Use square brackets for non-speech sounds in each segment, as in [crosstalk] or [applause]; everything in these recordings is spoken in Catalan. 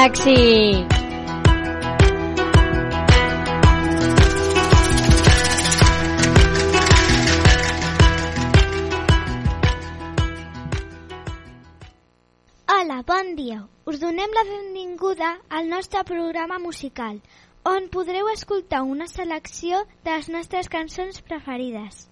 Galaxy. Hola, bon dia. Us donem la benvinguda al nostre programa musical, on podreu escoltar una selecció de les nostres cançons preferides.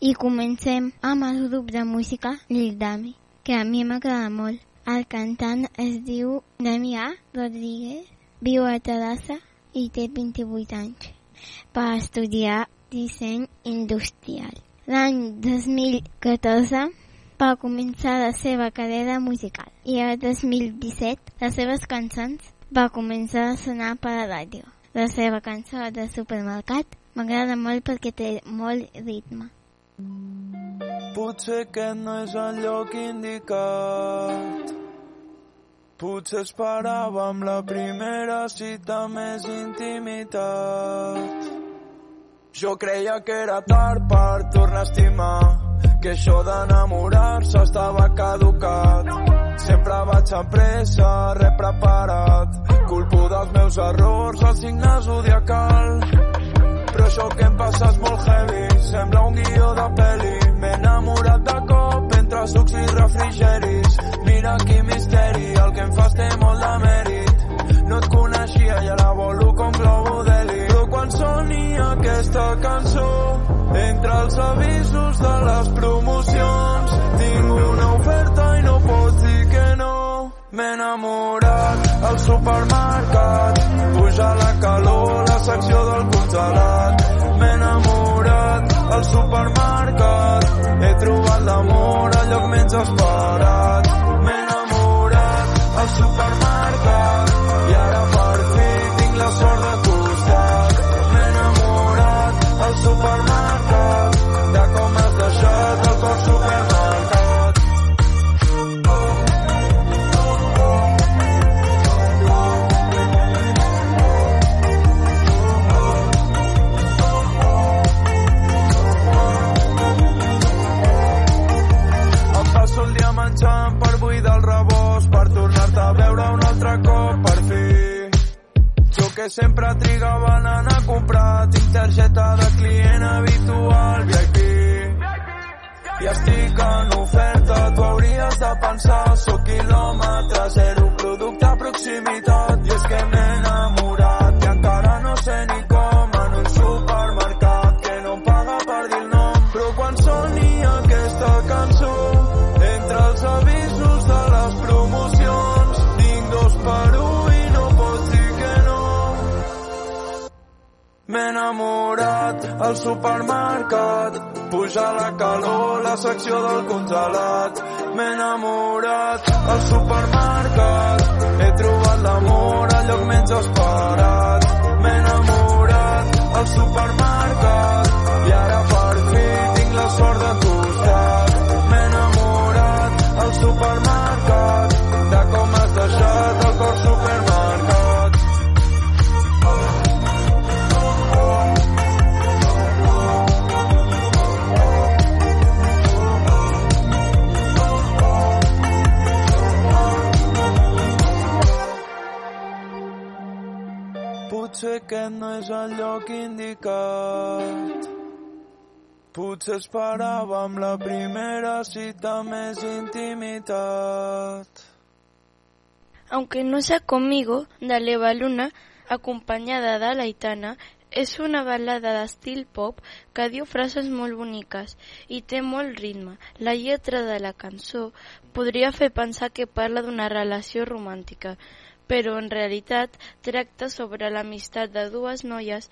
I comencem amb el grup de música Lil Dami, que a mi m'agrada molt. El cantant es diu Damià Rodríguez, viu a Terrassa i té 28 anys. Va estudiar disseny industrial. L'any 2014 va començar la seva carrera musical i el 2017 les seves cançons va començar a sonar per la ràdio. La seva cançó de supermercat m'agrada molt perquè té molt ritme. Potser aquest no és el lloc indicat. Potser esperàvem la primera cita més intimitat. Jo creia que era tard per tornar a estimar, que això d'enamorar-se estava caducat. Sempre vaig amb pressa, re preparat, culpo dels meus errors, el signe zodiacal. Això que em passa és molt heavy, sembla un guió de peli. M'he enamorat de cop entre sucs i refrigeris. Mira quin misteri, el que em fas té molt de mèrit. No et coneixia i ara volo com globo d'heli. Però quan soni aquesta cançó, entre els avisos de les promocions, tinc una oferta i no pots dir que no. M'he enamorat al supermercat, puja la calor, la secció del congelat. M'he enamorat al supermercat, he trobat l'amor al lloc menys esperat. M'he enamorat al supermercat sempre trigava en anar a comprar, tinc targeta de client habitual, VIP. I estic en oferta, tu hauries de pensar, sóc quilòmetre zero, producte a proximitat. I és que m'he al supermercat, puja la calor, la secció del congelat. M'he enamorat al supermercat, he trobat l'amor al lloc menys esperat. M'he enamorat al supermercat aquest no és el lloc indicat. Potser esperàvem la primera cita més intimitat. Aunque no sea conmigo, de l'Eva Luna, acompanyada de l'Aitana, és una balada d'estil pop que diu frases molt boniques i té molt ritme. La lletra de la cançó podria fer pensar que parla d'una relació romàntica, però en realitat tracta sobre l'amistat de dues noies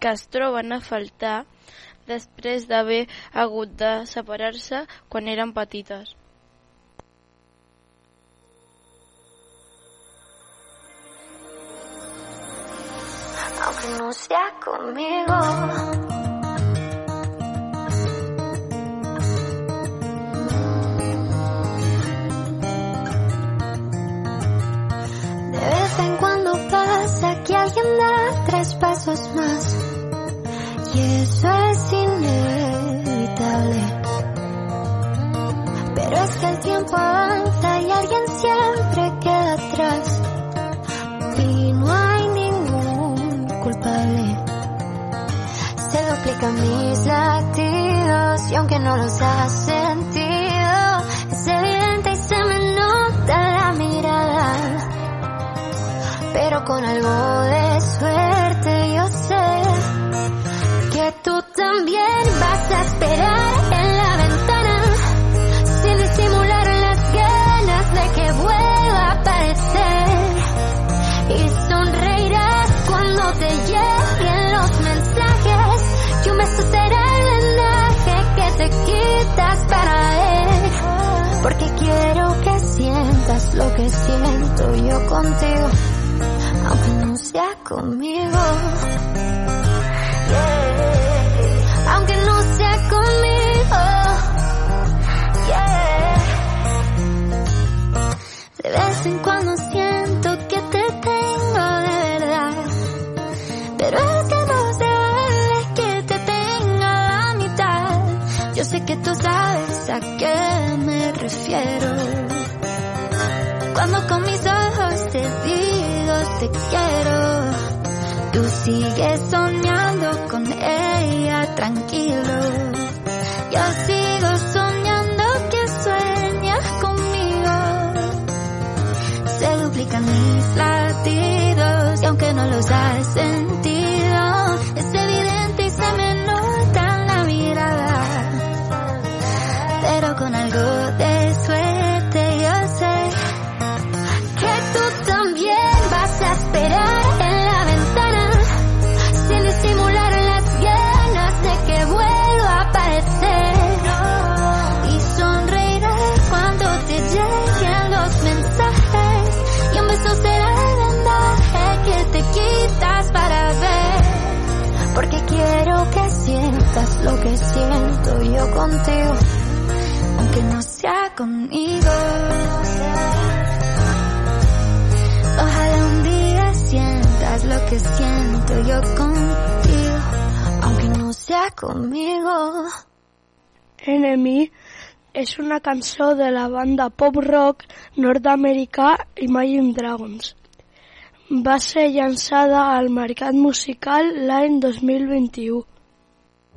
que es troben a faltar després d'haver hagut de separar-se quan eren petites. no sea conmigo. tres pasos más y eso es inevitable. Pero es que el tiempo avanza y alguien siempre queda atrás y no hay ningún culpable. Se duplican mis latidos y aunque no los has sentido, es evidente y se me nota la mirada, pero con algo de suerte yo sé que tú también vas a esperar en la ventana sin disimular las ganas de que vuelva a aparecer. Y sonreirás cuando te lleguen los mensajes y un beso el vendaje que te quitas para él. Porque quiero que sientas lo que siento yo contigo conmigo Sigue soñando con ella, tranquila. Sientas lo que siento yo contigo aunque no sea conmigo Ojalá un día sientas lo que siento yo contigo, aunque no sea conmigo. Enemy és una cançó de la banda pop-rock nord-americà Imagine Dragons. Va ser llançada al mercat musical l'any 2021.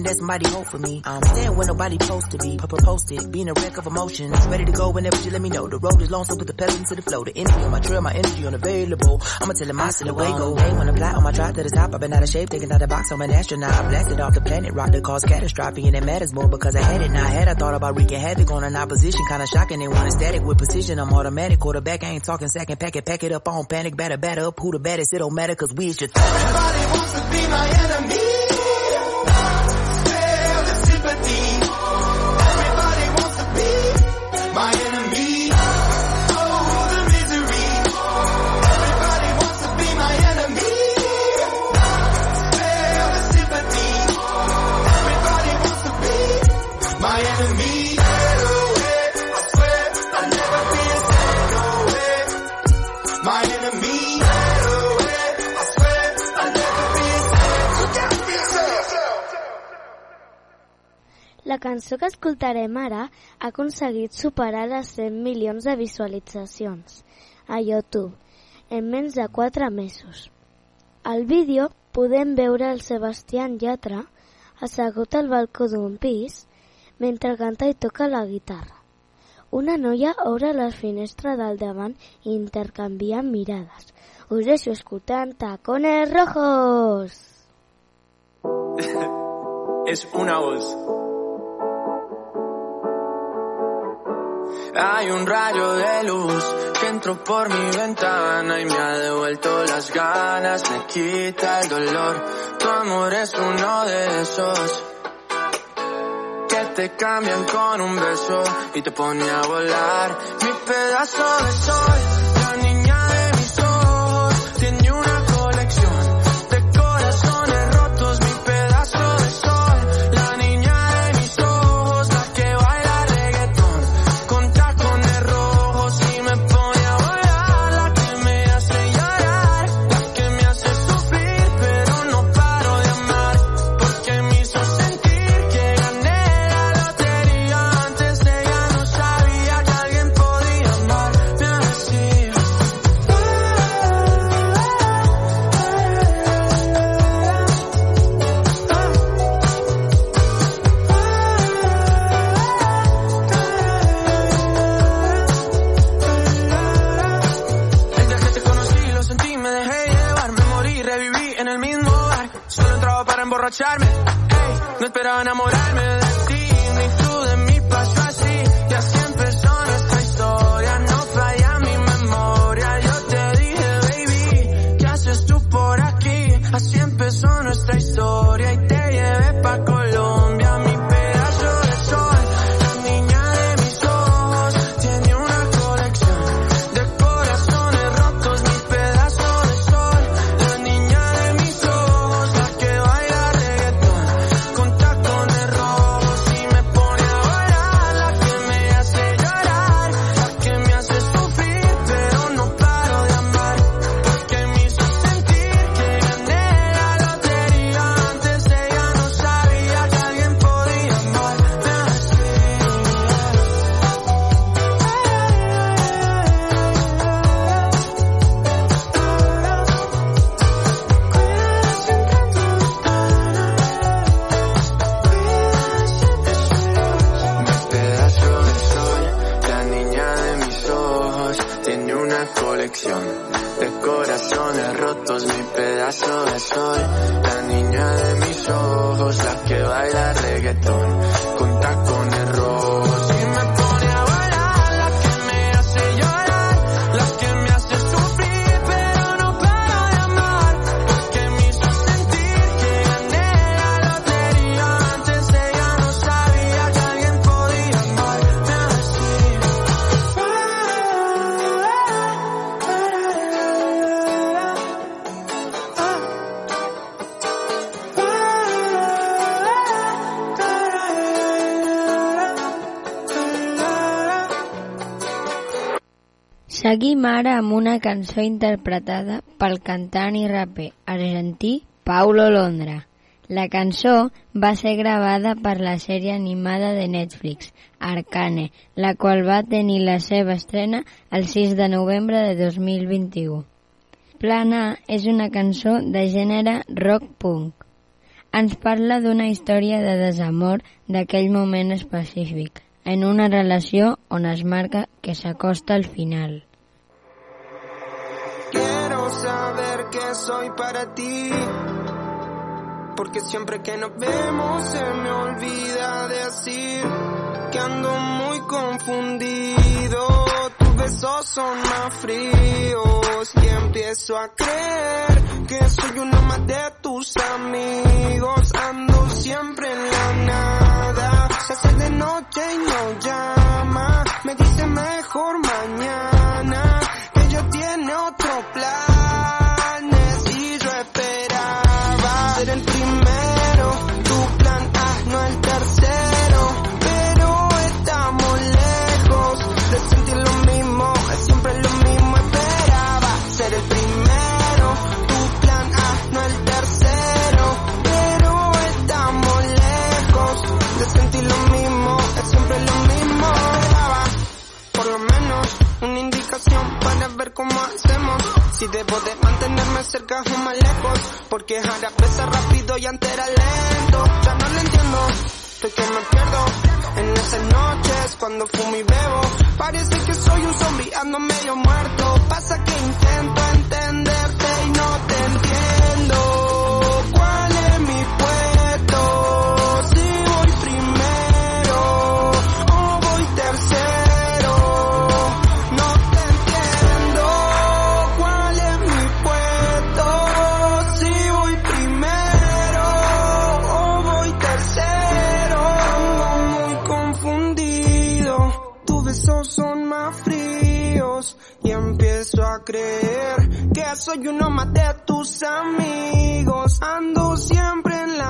Praying that somebody hope for me. I'm staying where nobody supposed to be. Papa posted, being a wreck of emotions. Ready to go whenever you let me know. The road is long, so put the pedal into the flow. The energy on my trail, my energy unavailable. I'ma tell him I still away go. Hey, when I fly on my drive to the top, I've been out of shape, taking out the box. I'm an astronaut. I blasted off the planet, rock that caused catastrophe, and it matters more because I had it. Now I had, I thought about wreaking havoc on an opposition, kinda shocking. They want static with precision. I'm automatic, quarterback. I ain't talking second, pack it, pack it up on panic, batter, batter up. Who the baddest? It don't matter, cause we is just. Everybody wants to be my enemy. Cançó que escoltarem ara ha aconseguit superar les 100 milions de visualitzacions a YouTube en menys de 4 mesos. Al vídeo podem veure el Sebastián Yatra assegut al balcó d'un pis mentre canta i toca la guitarra. Una noia obre la finestra del davant i intercanvien mirades. Us deixo escoltant Tacones Rojos! [laughs] es una voz. Hay un rayo de luz que entró por mi ventana y me ha devuelto las ganas, me quita el dolor. Tu amor es uno de esos que te cambian con un beso y te pone a volar. Mi pedazo de sol, la niña esperaba enamorar. Seguim ara amb una cançó interpretada pel cantant i raper argentí Paulo Londra. La cançó va ser gravada per la sèrie animada de Netflix, Arcane, la qual va tenir la seva estrena el 6 de novembre de 2021. Plan A és una cançó de gènere rock-punk. Ens parla d'una història de desamor d'aquell moment específic, en una relació on es marca que s'acosta al final. Saber que soy para ti. Porque siempre que nos vemos se me olvida decir que ando muy confundido. Tus besos son más fríos y empiezo a creer que soy uno más de tus amigos. Ando siempre en la nada. Se hace de noche y no llama. Me dice mejor mañana que yo tiene otro planes cómo hacemos. Si debo de mantenerme cerca o más lejos, porque ahora pesa rápido y antes era lento. Ya no lo entiendo, estoy que me pierdo. En esas noches cuando fumo y bebo, parece que soy un zombie, ando medio muerto. Pasa que intento que soy uno más de tus amigos. Ando siempre en la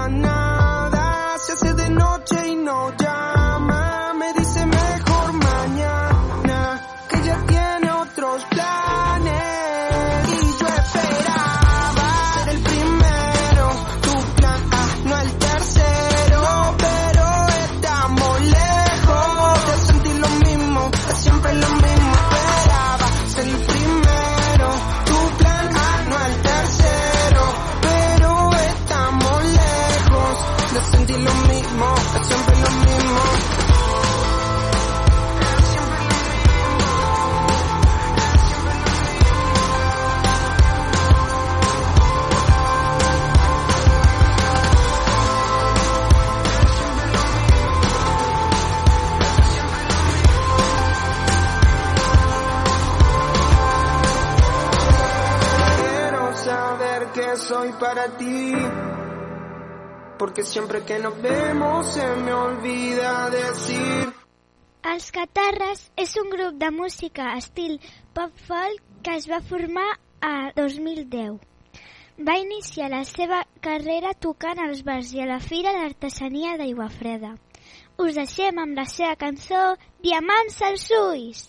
para ti. Porque siempre que nos vemos se me olvida decir. Els Catarres és un grup de música estil pop-folk que es va formar a 2010. Va iniciar la seva carrera tocant als bars i a la Fira d'Artesania d'Aigua Freda. Us deixem amb la seva cançó Diamants als ulls.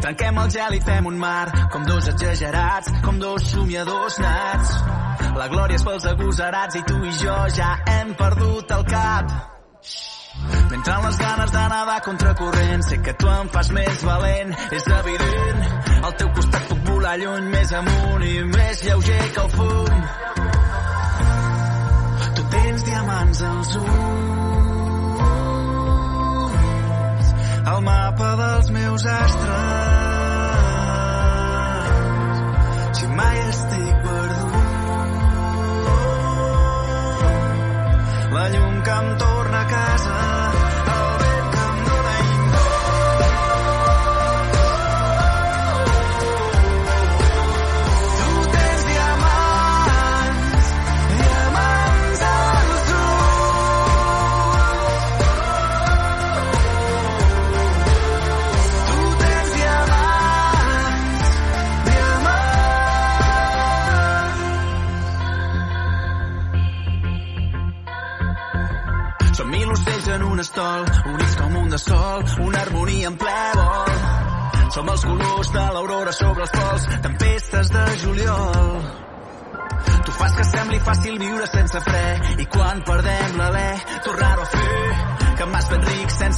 Trenquem el gel i fem un mar, com dos exagerats, com dos somiadors nats. La glòria és pels agosarats i tu i jo ja hem perdut el cap. M'entren les ganes de nedar contracorrent, sé que tu em fas més valent, és evident. Al teu costat puc volar lluny, més amunt i més lleuger que el fum. Tu tens diamants als ulls, el mapa dels meus astres.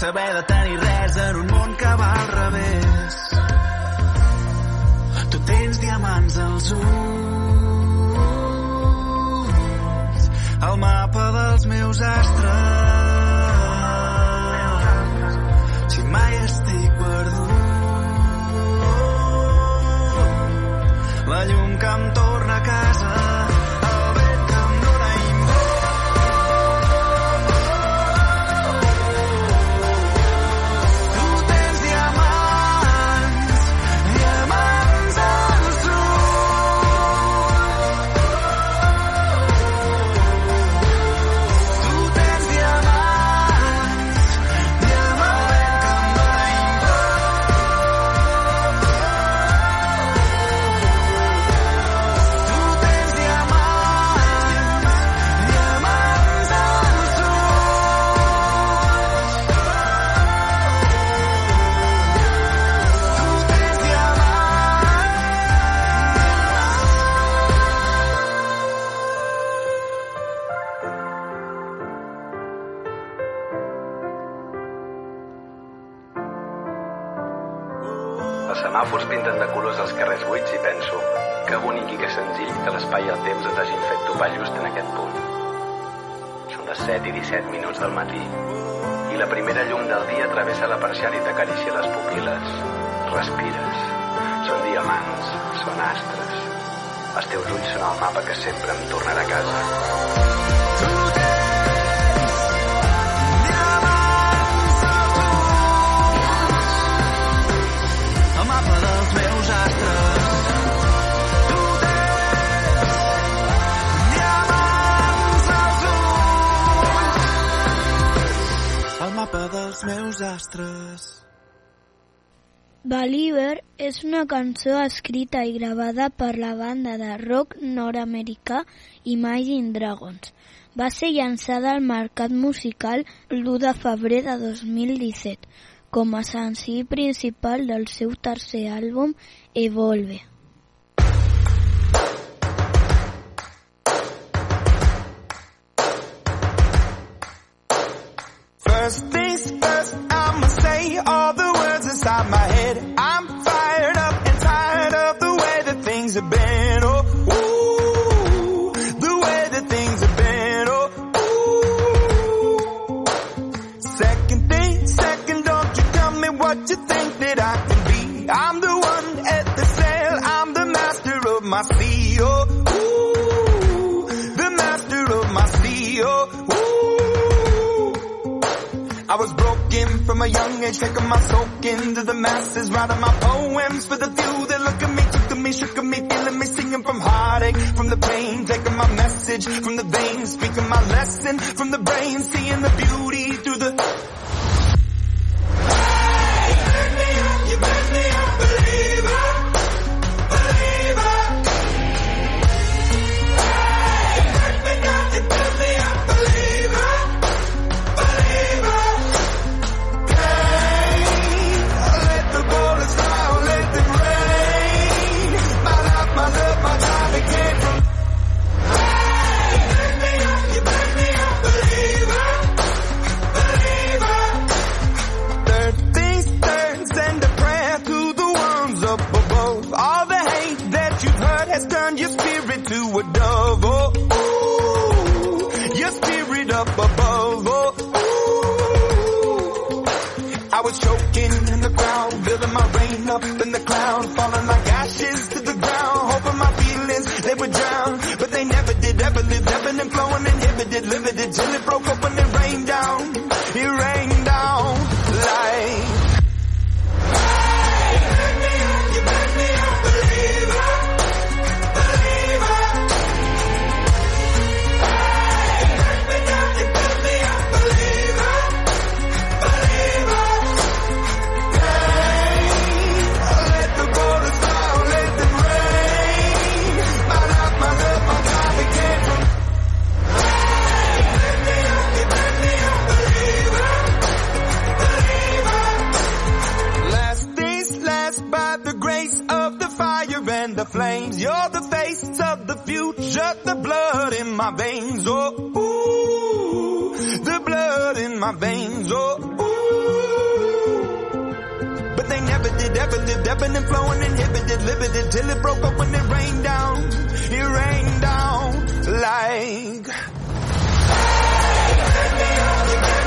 Sense haver de tenir res en un món que va al revés. Tu tens diamants als ulls, el mapa dels meus astres. cançó escrita i gravada per la banda de rock nord-americà Imagine Dragons. Va ser llançada al mercat musical l'1 de febrer de 2017 com a senzill principal del seu tercer àlbum Evolve. taking my soak into the masses, writing my poems for the few that look at me, took to me, shook at me, feeling me, singing from heartache, from the pain, taking my message from the veins, speaking my lesson from the brain, seeing the beauty veins, oh ooh, the blood in my veins, oh ooh. But they never did, ever did ebbing and flowing, inhibited, limited, till it broke up when it rained down. It rained down like. Hey,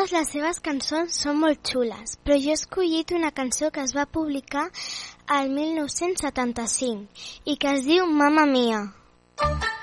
Totes les seves cançons són molt xules, però jo he escollit una cançó que es va publicar al 1975 i que es diu Mamma Mia. Mamma Mia.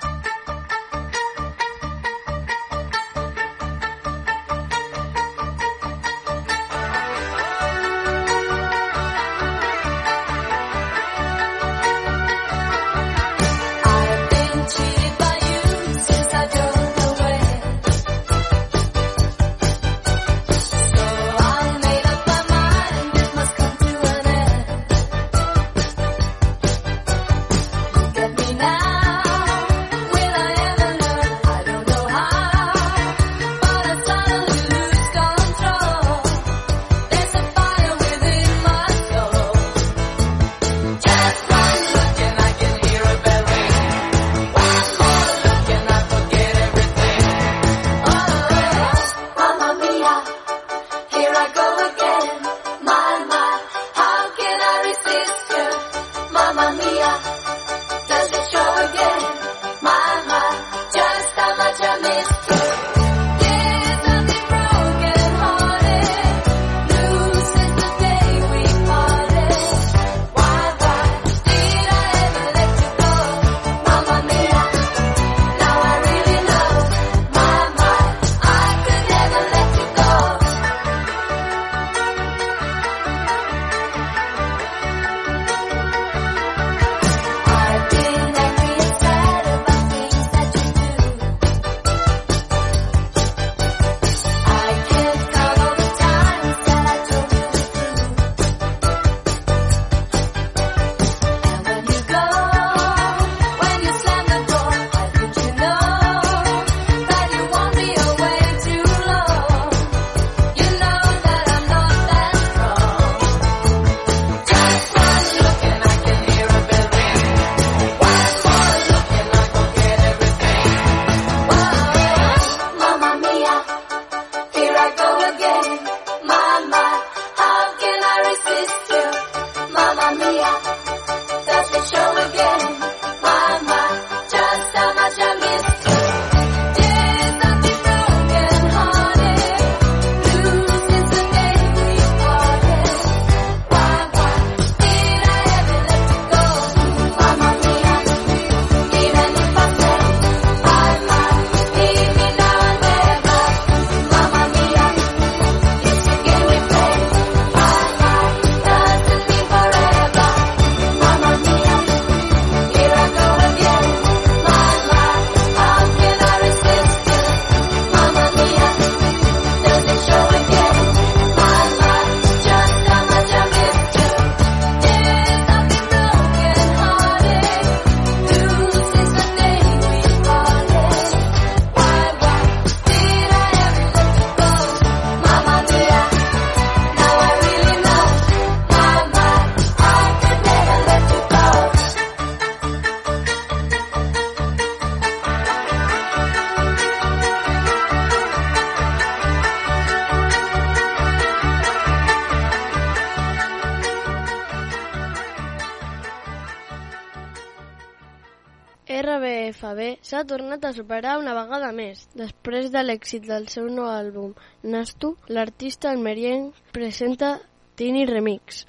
S'ha tornat a superar una vegada més. Després de l'èxit del seu nou àlbum, Nastu, l'artista almerienc presenta Tini Remix,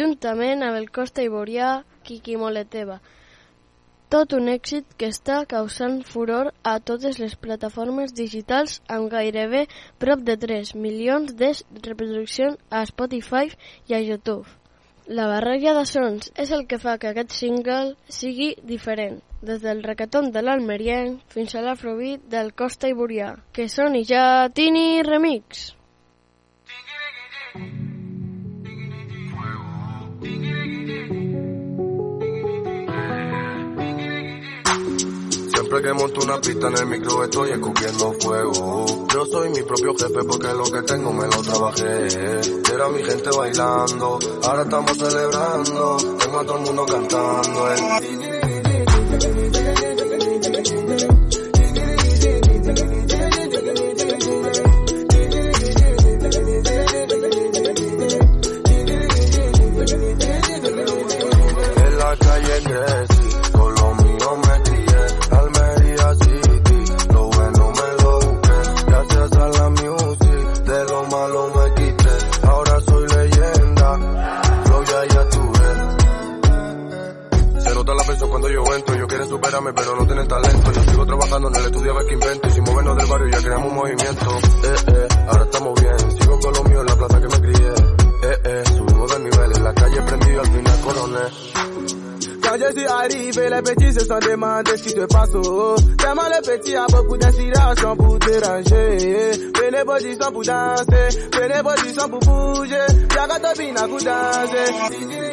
juntament amb el Costa Ivorià Kiki Moleteva. Tot un èxit que està causant furor a totes les plataformes digitals amb gairebé prop de 3 milions de reproduccions a Spotify i a YouTube. La barreja de sons és el que fa que aquest single sigui diferent, des del recaton de l'Almerien fins a l'afrobeat del Costa Ivorià, que són i ja Tini Remix. Siempre que monto una pista en el micro estoy escupiendo fuego. Yo soy mi propio jefe porque lo que tengo me lo trabajé. Era mi gente bailando, ahora estamos celebrando. Tengo a todo el mundo cantando. You. Movimiento. Eh, eh, ahora estamos bien. Sigo con lo mío en la plaza que me crié. Eh, eh, subimos de nivel. En la calle prendido al final coroné. Quand je suis arrivé, les petits se sont demandé ce qui se passe. Oh. Tellement les petits a beaucoup d'inspiration pour déranger. Prenez position pour danser, prenez position pour bouger. Y'a qu'à te pour danser.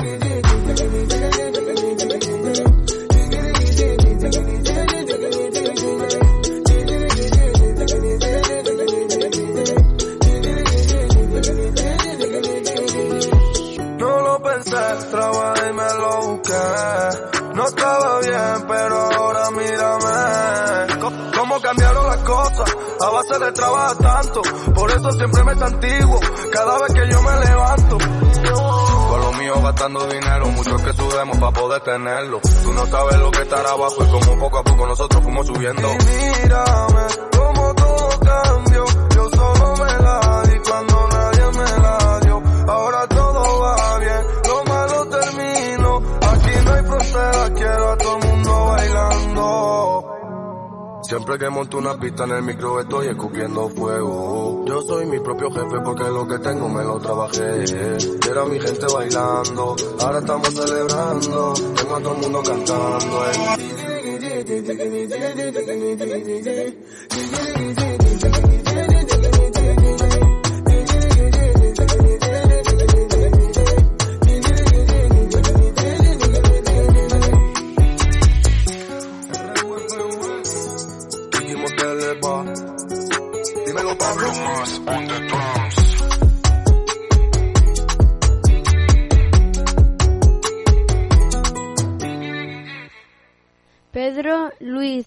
Pensé, trabajé y me lo busqué. No estaba bien, pero ahora mírame. Cómo cambiaron las cosas a base de trabajar tanto. Por eso siempre me antiguo cada vez que yo me levanto. Con lo mío gastando dinero, muchos que sudemos para poder tenerlo. Tú no sabes lo que estar abajo y como poco a poco nosotros fuimos subiendo. Y mírame, Siempre que monto una pista en el micro estoy escupiendo fuego. Yo soy mi propio jefe porque lo que tengo me lo trabajé. Era mi gente bailando, ahora estamos celebrando. Tengo a todo el mundo cantando. Dijimos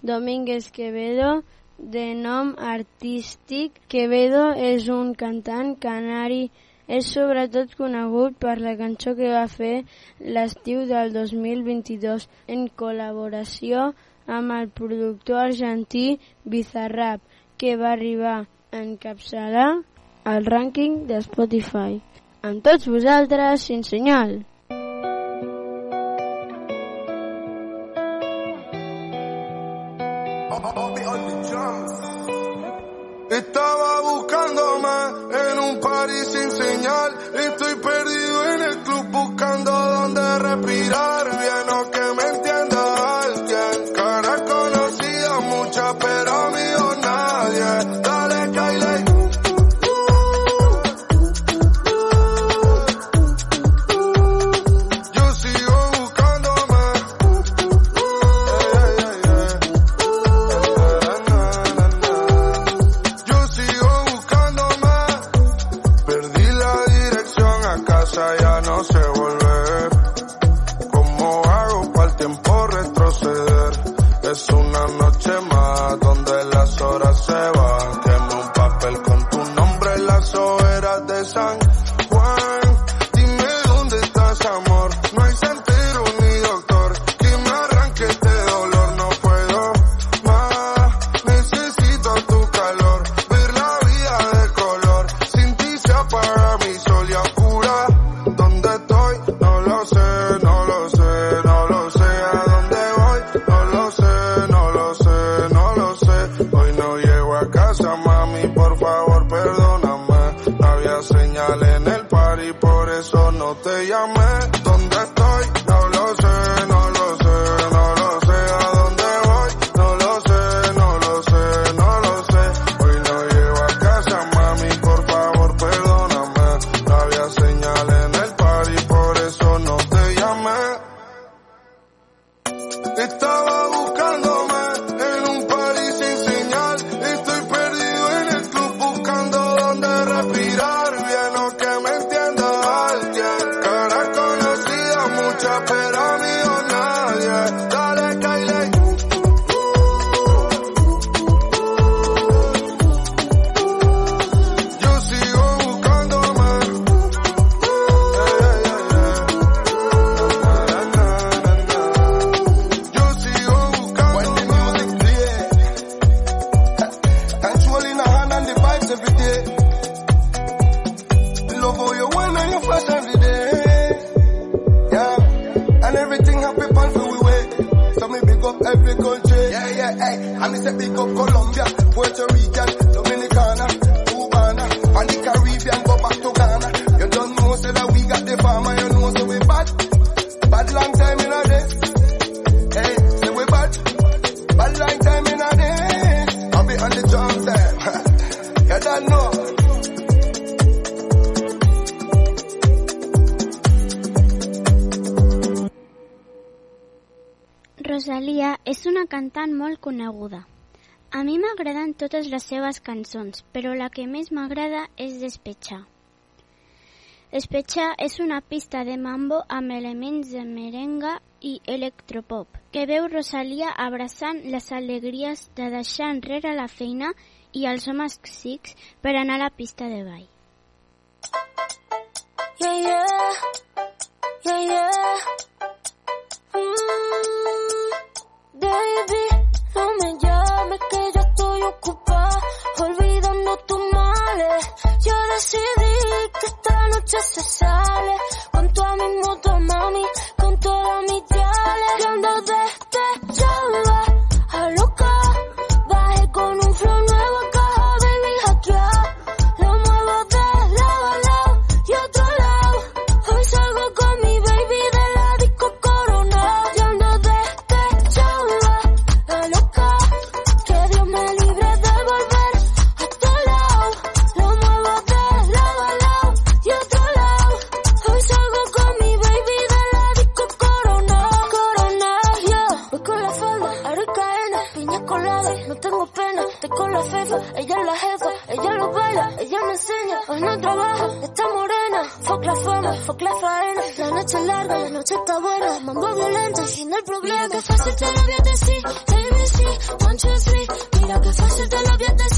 Domínguez Quevedo, de nom artístic, Quevedo és un cantant canari. És sobretot conegut per la cançó que va fer l'estiu del 2022 en col·laboració amb el productor argentí Bizarrap, que va arribar a encapçalar el rànquing de Spotify. Amb tots vosaltres, sin senyal. Coneguda. A mi m'agraden totes les seves cançons, però la que més m'agrada és Despecha. Despecha és una pista de mambo amb elements de merenga i electropop, que veu Rosalia abraçant les alegries de deixar enrere la feina i els homes xics per anar a la pista de ball. Yeah, yeah. Yeah, yeah. Mm, baby, no me llames que yo estoy ocupada olvidando tus males. Yo decidí que esta noche se sale con toda mi moto, mami, con todas mis yales. Que ando despechada, larga, la noche está buena. Mambo violento, el fin del problema. Mira que fácil te lo voy a decir, ABC, one, two, three. Mira que fácil te lo voy a decir,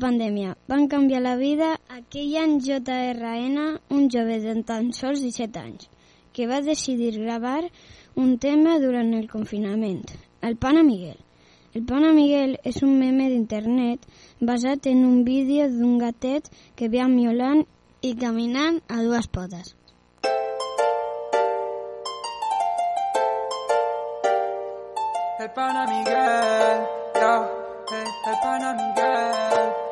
pandèmia van canviar la vida aquell any JRN, un jove de tan sols 17 anys, que va decidir gravar un tema durant el confinament, el Pana Miguel. El Pana Miguel és un meme d'internet basat en un vídeo d'un gatet que ve miolant i caminant a dues potes. El pana Miguel, yo, el, el pana Miguel,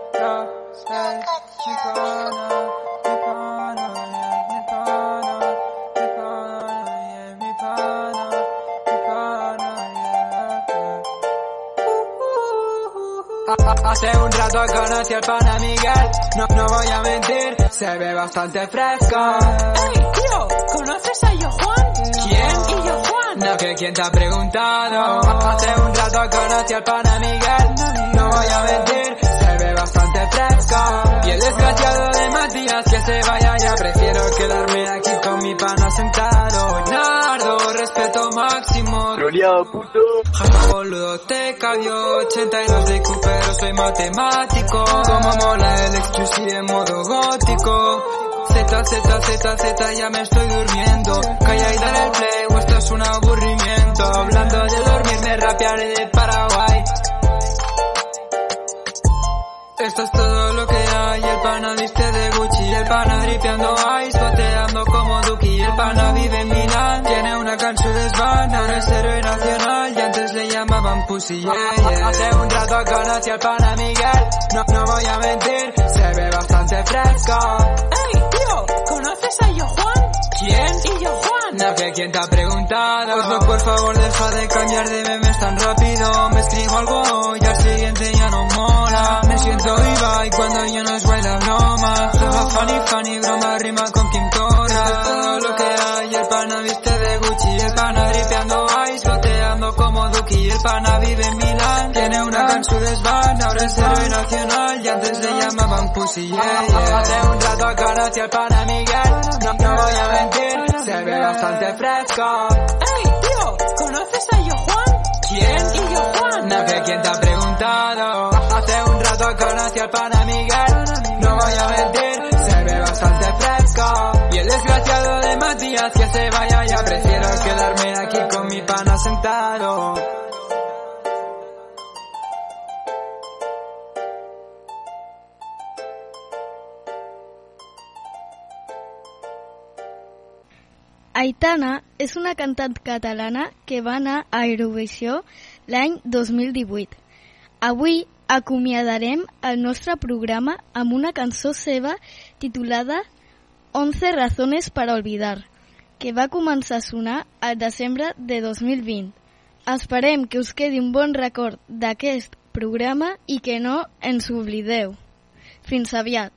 Hace un rato conocí al pana Miguel, no, no voy a mentir, se ve bastante fresco. ¡Ey, tío! ¿Conoces a Yo Juan? ¿Quién? ¿Y Yo Juan? No, que quién te ha preguntado. Hace un rato conocí al pana Miguel, no voy a mentir, bastante fresco. Y el desgraciado de Matías que se vaya ya, prefiero quedarme aquí con mi pana sentado. Nardo, respeto máximo. puto. Jaja, boludo, te cabió 82 de IQ, pero soy matemático. Como mola el exclusive en modo gótico. Z, Z, Z, Z, ya me estoy durmiendo. Calla y dale el play, o esto es un aburrimiento. Hablando de dormir, me rapearé de Paraguay. Esto es todo lo que hay, el pana viste de Gucci, el pana dripeando ice, bateando como Duki, el pana vive en Milán, tiene una canción de Svan, ahora es nacional llamaban Pussy, yeah, yeah. Hace un rato conocí al pana Miguel, no, no voy a mentir, se ve bastante fresco. ¡Ey, tío! ¿Conoces a Yo Juan? ¿Quién? ¿Y Yo Juan? No, que quién te ha preguntado Oslo, por favor, deja de cambiar de memes tan rápido Me escribo algo y al siguiente ya no mola Me siento viva y cuando yo no es baila broma funny, funny, broma, rima con Esto es todo lo Duki El pana vive en Milán, tiene una canción de Svan Ahora es héroe nacional y antes le llamaban Pussy, yeah, yeah. Hace un rato conocí al pana Miguel No, no voy a mentir, se ve bastante fresco ¡Ey, tío! ¿Conoces a Yo Juan? ¿Quién? ¿Y Yo Juan? No, que quién te ha preguntado Hace un rato conocí al pana Miguel No voy a mentir, se ve bastante fresco El desgraciado de Matías que se vaya ya Prefiero quedarme aquí con mi pana sentado Aitana és una cantant catalana que va anar a Eurovisió l'any 2018. Avui acomiadarem el nostre programa amb una cançó seva titulada 11 razones para olvidar, que va començar a sonar al desembre de 2020. Esperem que us quedi un bon record d'aquest programa i que no ens oblideu. Fins aviat.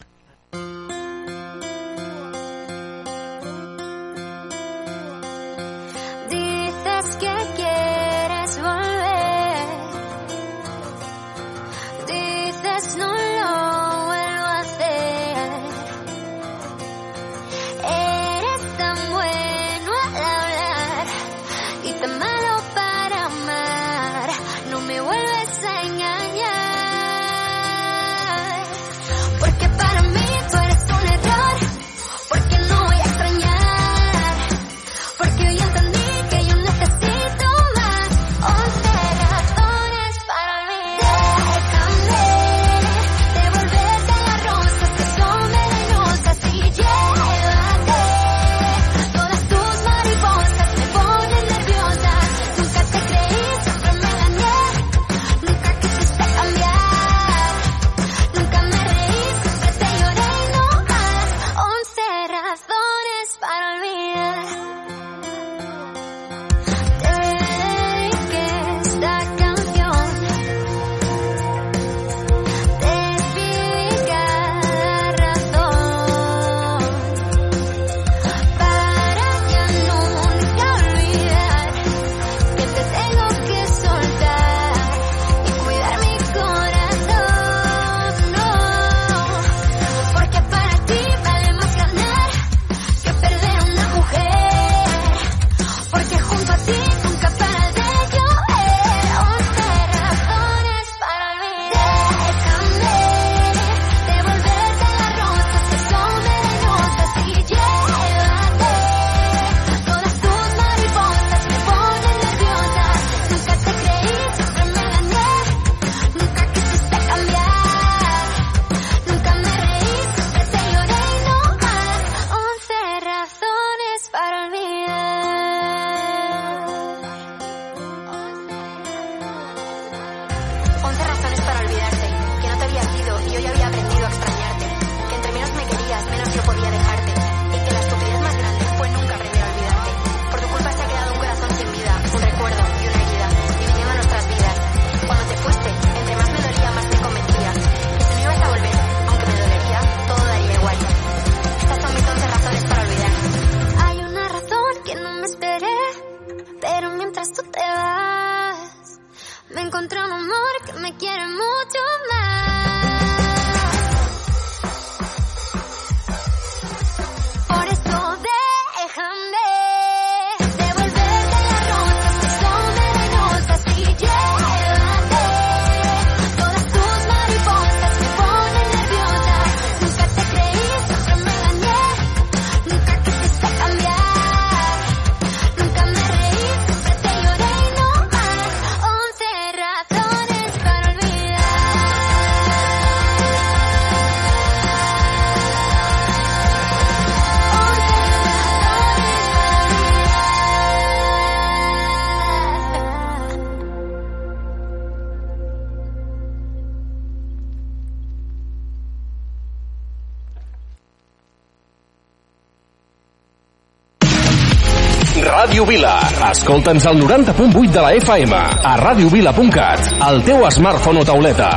Escolta'ns al 90.8 de la FM, a radiovila.cat, al teu smartphone o tauleta.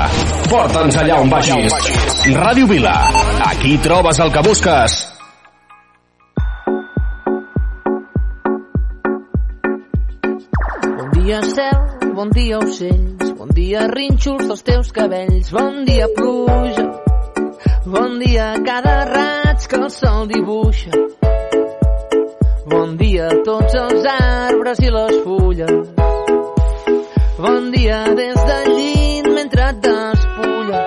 Porta'ns allà on vagis. Ràdio Vila. Aquí trobes el que busques. Bon dia cel, bon dia ocells, bon dia rínxols dels teus cabells, bon dia pluja, bon dia cada raig que el sol dibuixa. Bon dia a tots els arbres i les fulles. Bon dia des del llit mentre et despulles.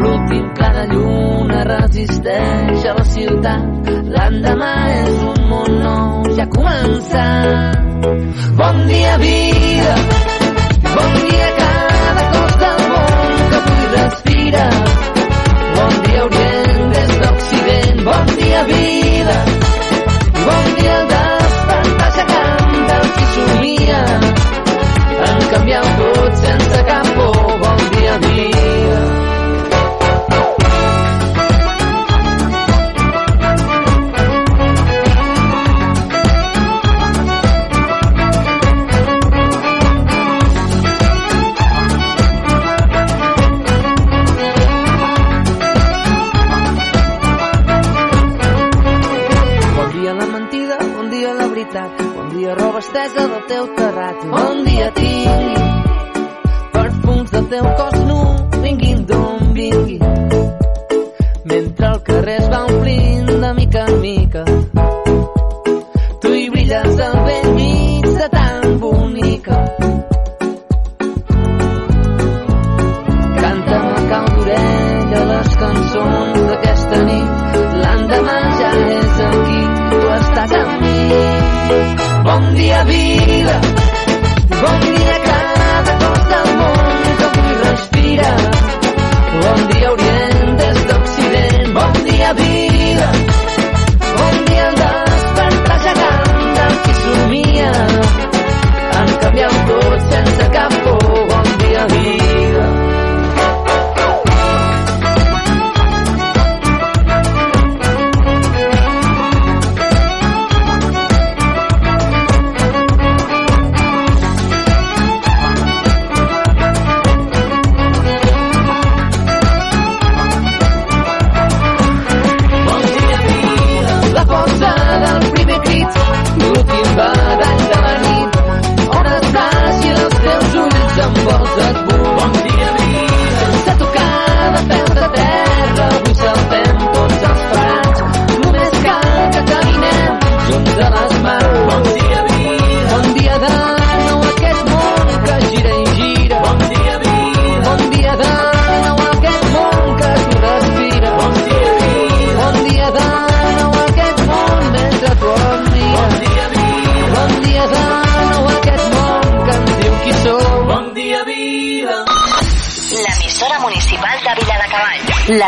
L'últim clar de lluna resisteix a la ciutat. L'endemà és un món nou, ja ha. Bon dia, vida!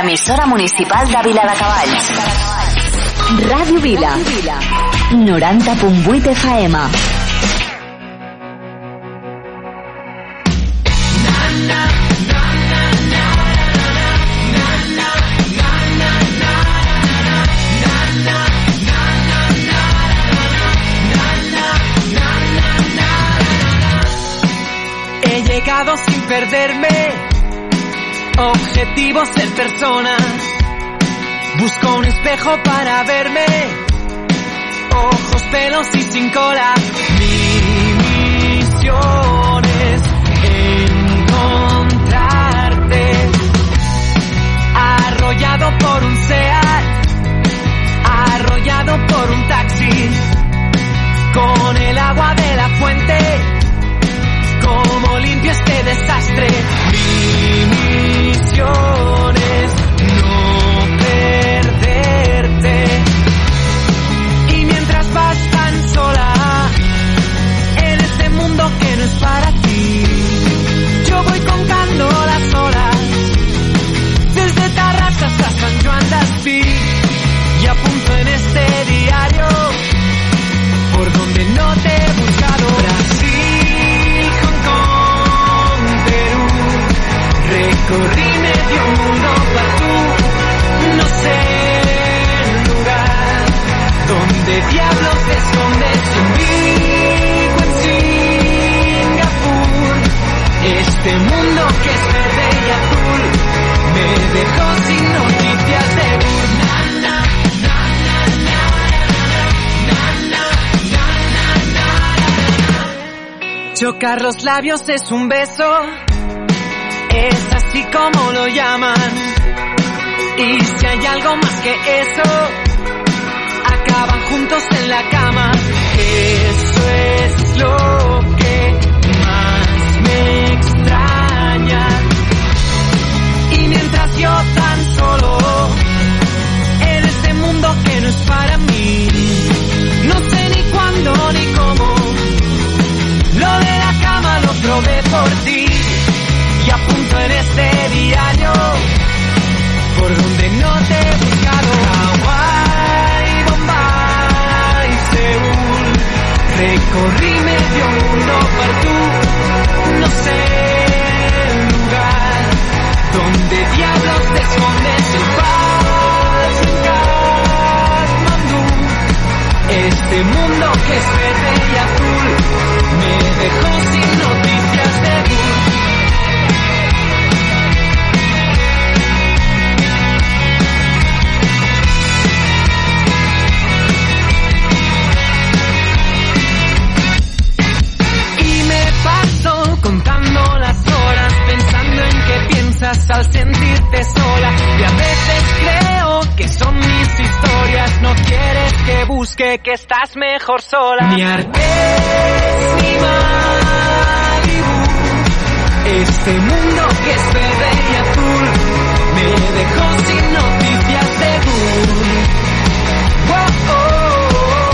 L'emissora municipal de Viladecavalls. Ràdio Vila. 90.8 FM. He llegado sin perderme. Objetivo ser persona. Busco un espejo para verme. Ojos, pelos y sin cola. Mi misión es encontrarte. Arrollado por un SEAT. Arrollado por un taxi. Con el agua de la fuente cómo limpio este desastre. Misiones no perderte. Y mientras vas tan sola en este mundo que no es para ti, yo voy contando las horas, desde Tarras hasta San Juan das P Tocar los labios es un beso, es así como lo llaman. Y si hay algo más que eso, acaban juntos en la cama. Eso es lo que más me extraña. Y mientras yo tan solo en este mundo que no es para mí, no sé ni cuándo ni cómo. Probé por ti y apunto en este diario por donde no te he buscado. Hawái, Bombay, Seúl, recorrí medio mundo per tu, no sé el lugar donde diablos te escondes paz, en Katmandú. Este mundo que es verde y azul me dejó sin al sentirte sola. Y a veces creo que son mis historias. No quieres que busque que estás mejor sola. Ni Artés ni Malibu. Este mundo que es verde y azul me dejó sin noticias de. Oh, oh, oh.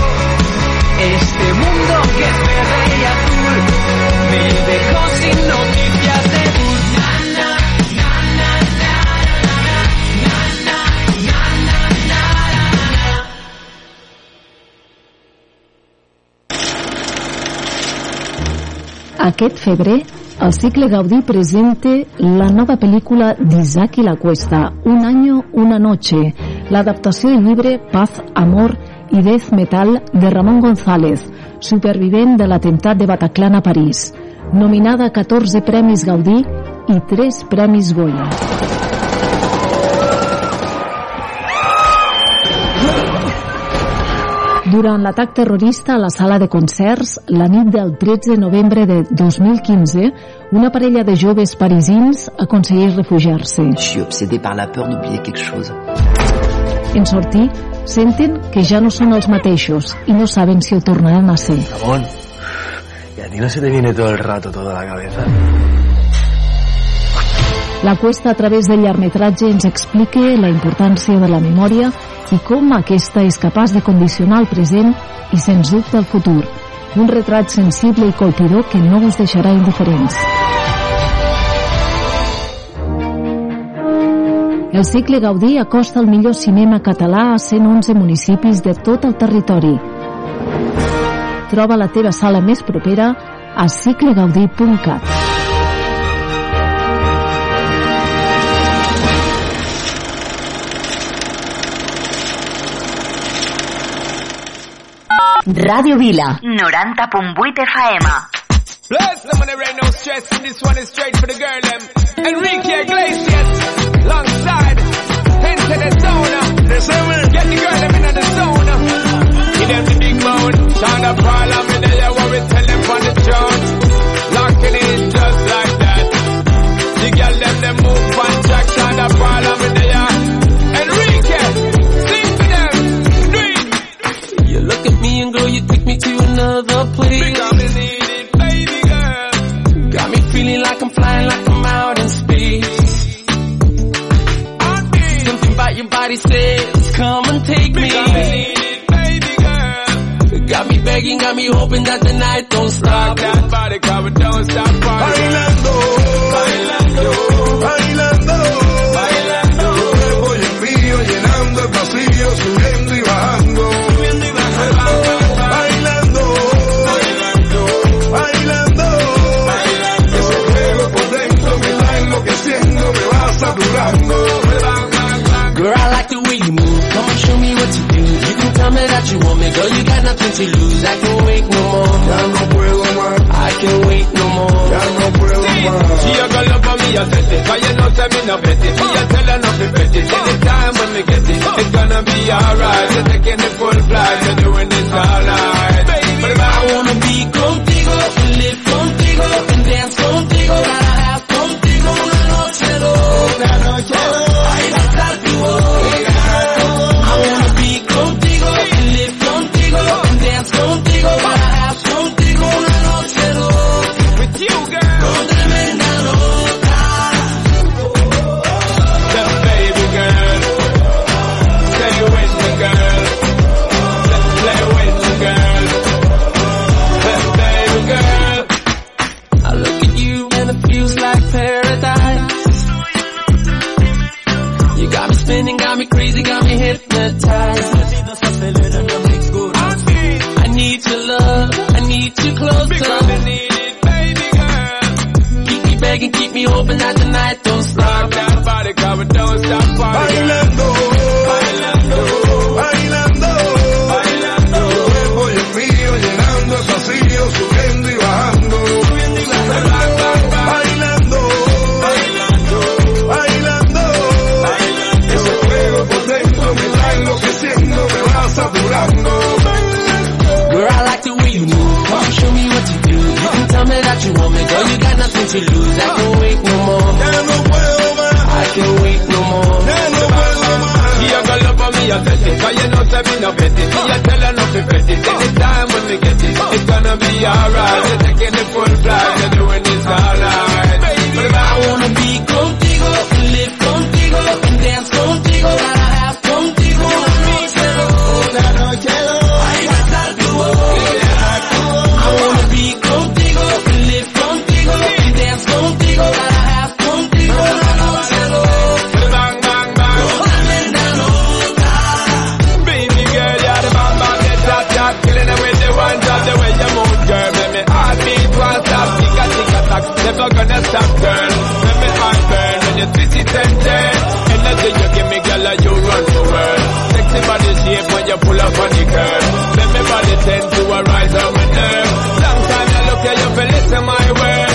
Este mundo que es verde y azul me dejó sin noticias Aquest febrer, el cicle Gaudí presenta la nova pel·lícula d'Isaac i la Cuesta, Un año, una noche, l'adaptació del llibre Paz, Amor i Death Metal de Ramon González, supervivent de l'atemptat de Bataclan a París, nominada a 14 Premis Gaudí i 3 Premis Goya. Durant l'atac terrorista a la sala de concerts, la nit del 13 de novembre de 2015, una parella de joves parisins aconsegueix refugiar-se. Je suis obsédé par la peur d'oublier quelque chose. En sortir, senten que ja no són els mateixos i no saben si ho tornaran a ser. Ramón, ¿y a ti no se te viene todo el rato toda la cabeza? La Cuesta a través del llargmetratge ens explica la importància de la memòria i com aquesta és capaç de condicionar el present i, sens dubte, el futur. Un retrat sensible i colpidor que no us deixarà indiferents. El cicle Gaudí acosta el millor cinema català a 111 municipis de tot el territori. Troba la teva sala més propera a ciclegaudí.cat. Ràdio Vila, 90.8 FM. Bless them when there ain't no stress, and this one is straight for the girl them. Enrique Iglesias, alongside, enter the zone. Get the girl them in the zone. Give them the big moan, sound of parliament, they are what we tell them on the throne. Locking in just like that. The girl them, them move on track, sound of parliament, at me and girl, you take me to another place. Because me need it, baby girl. Got me feeling like I'm flying like I'm out in space. Something about your body says, come and take me. Because me need it, baby girl. Got me begging, got me hoping that the night don't stop. That body cover don't stop partying. Bailando, bailando, that you want me, girl. You got nothing to lose. I can't wait no more. Ya no puedo más, I can't wait no more. ya no puedo más. She a go love for me, I set it. Cause you know, say me no bet it. Me a tell her not to bet it. Anytime when me get it, it's gonna be alright. You're taking the full flight, you're doing this all night. The one drop, the way you move, girl. Make me heartbeat one stop, tick a tick a tock, never gonna stop, girl. Make me heart burn when you twist it and turn. Energy you give me, girl, you run the world. Sexy body shape when you pull up on the curve. Make me body tend to a rise on my nerve. Long time you look at you, listen my word.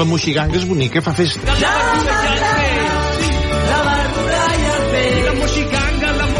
la Moixiganga és bonica, fa festa. Ja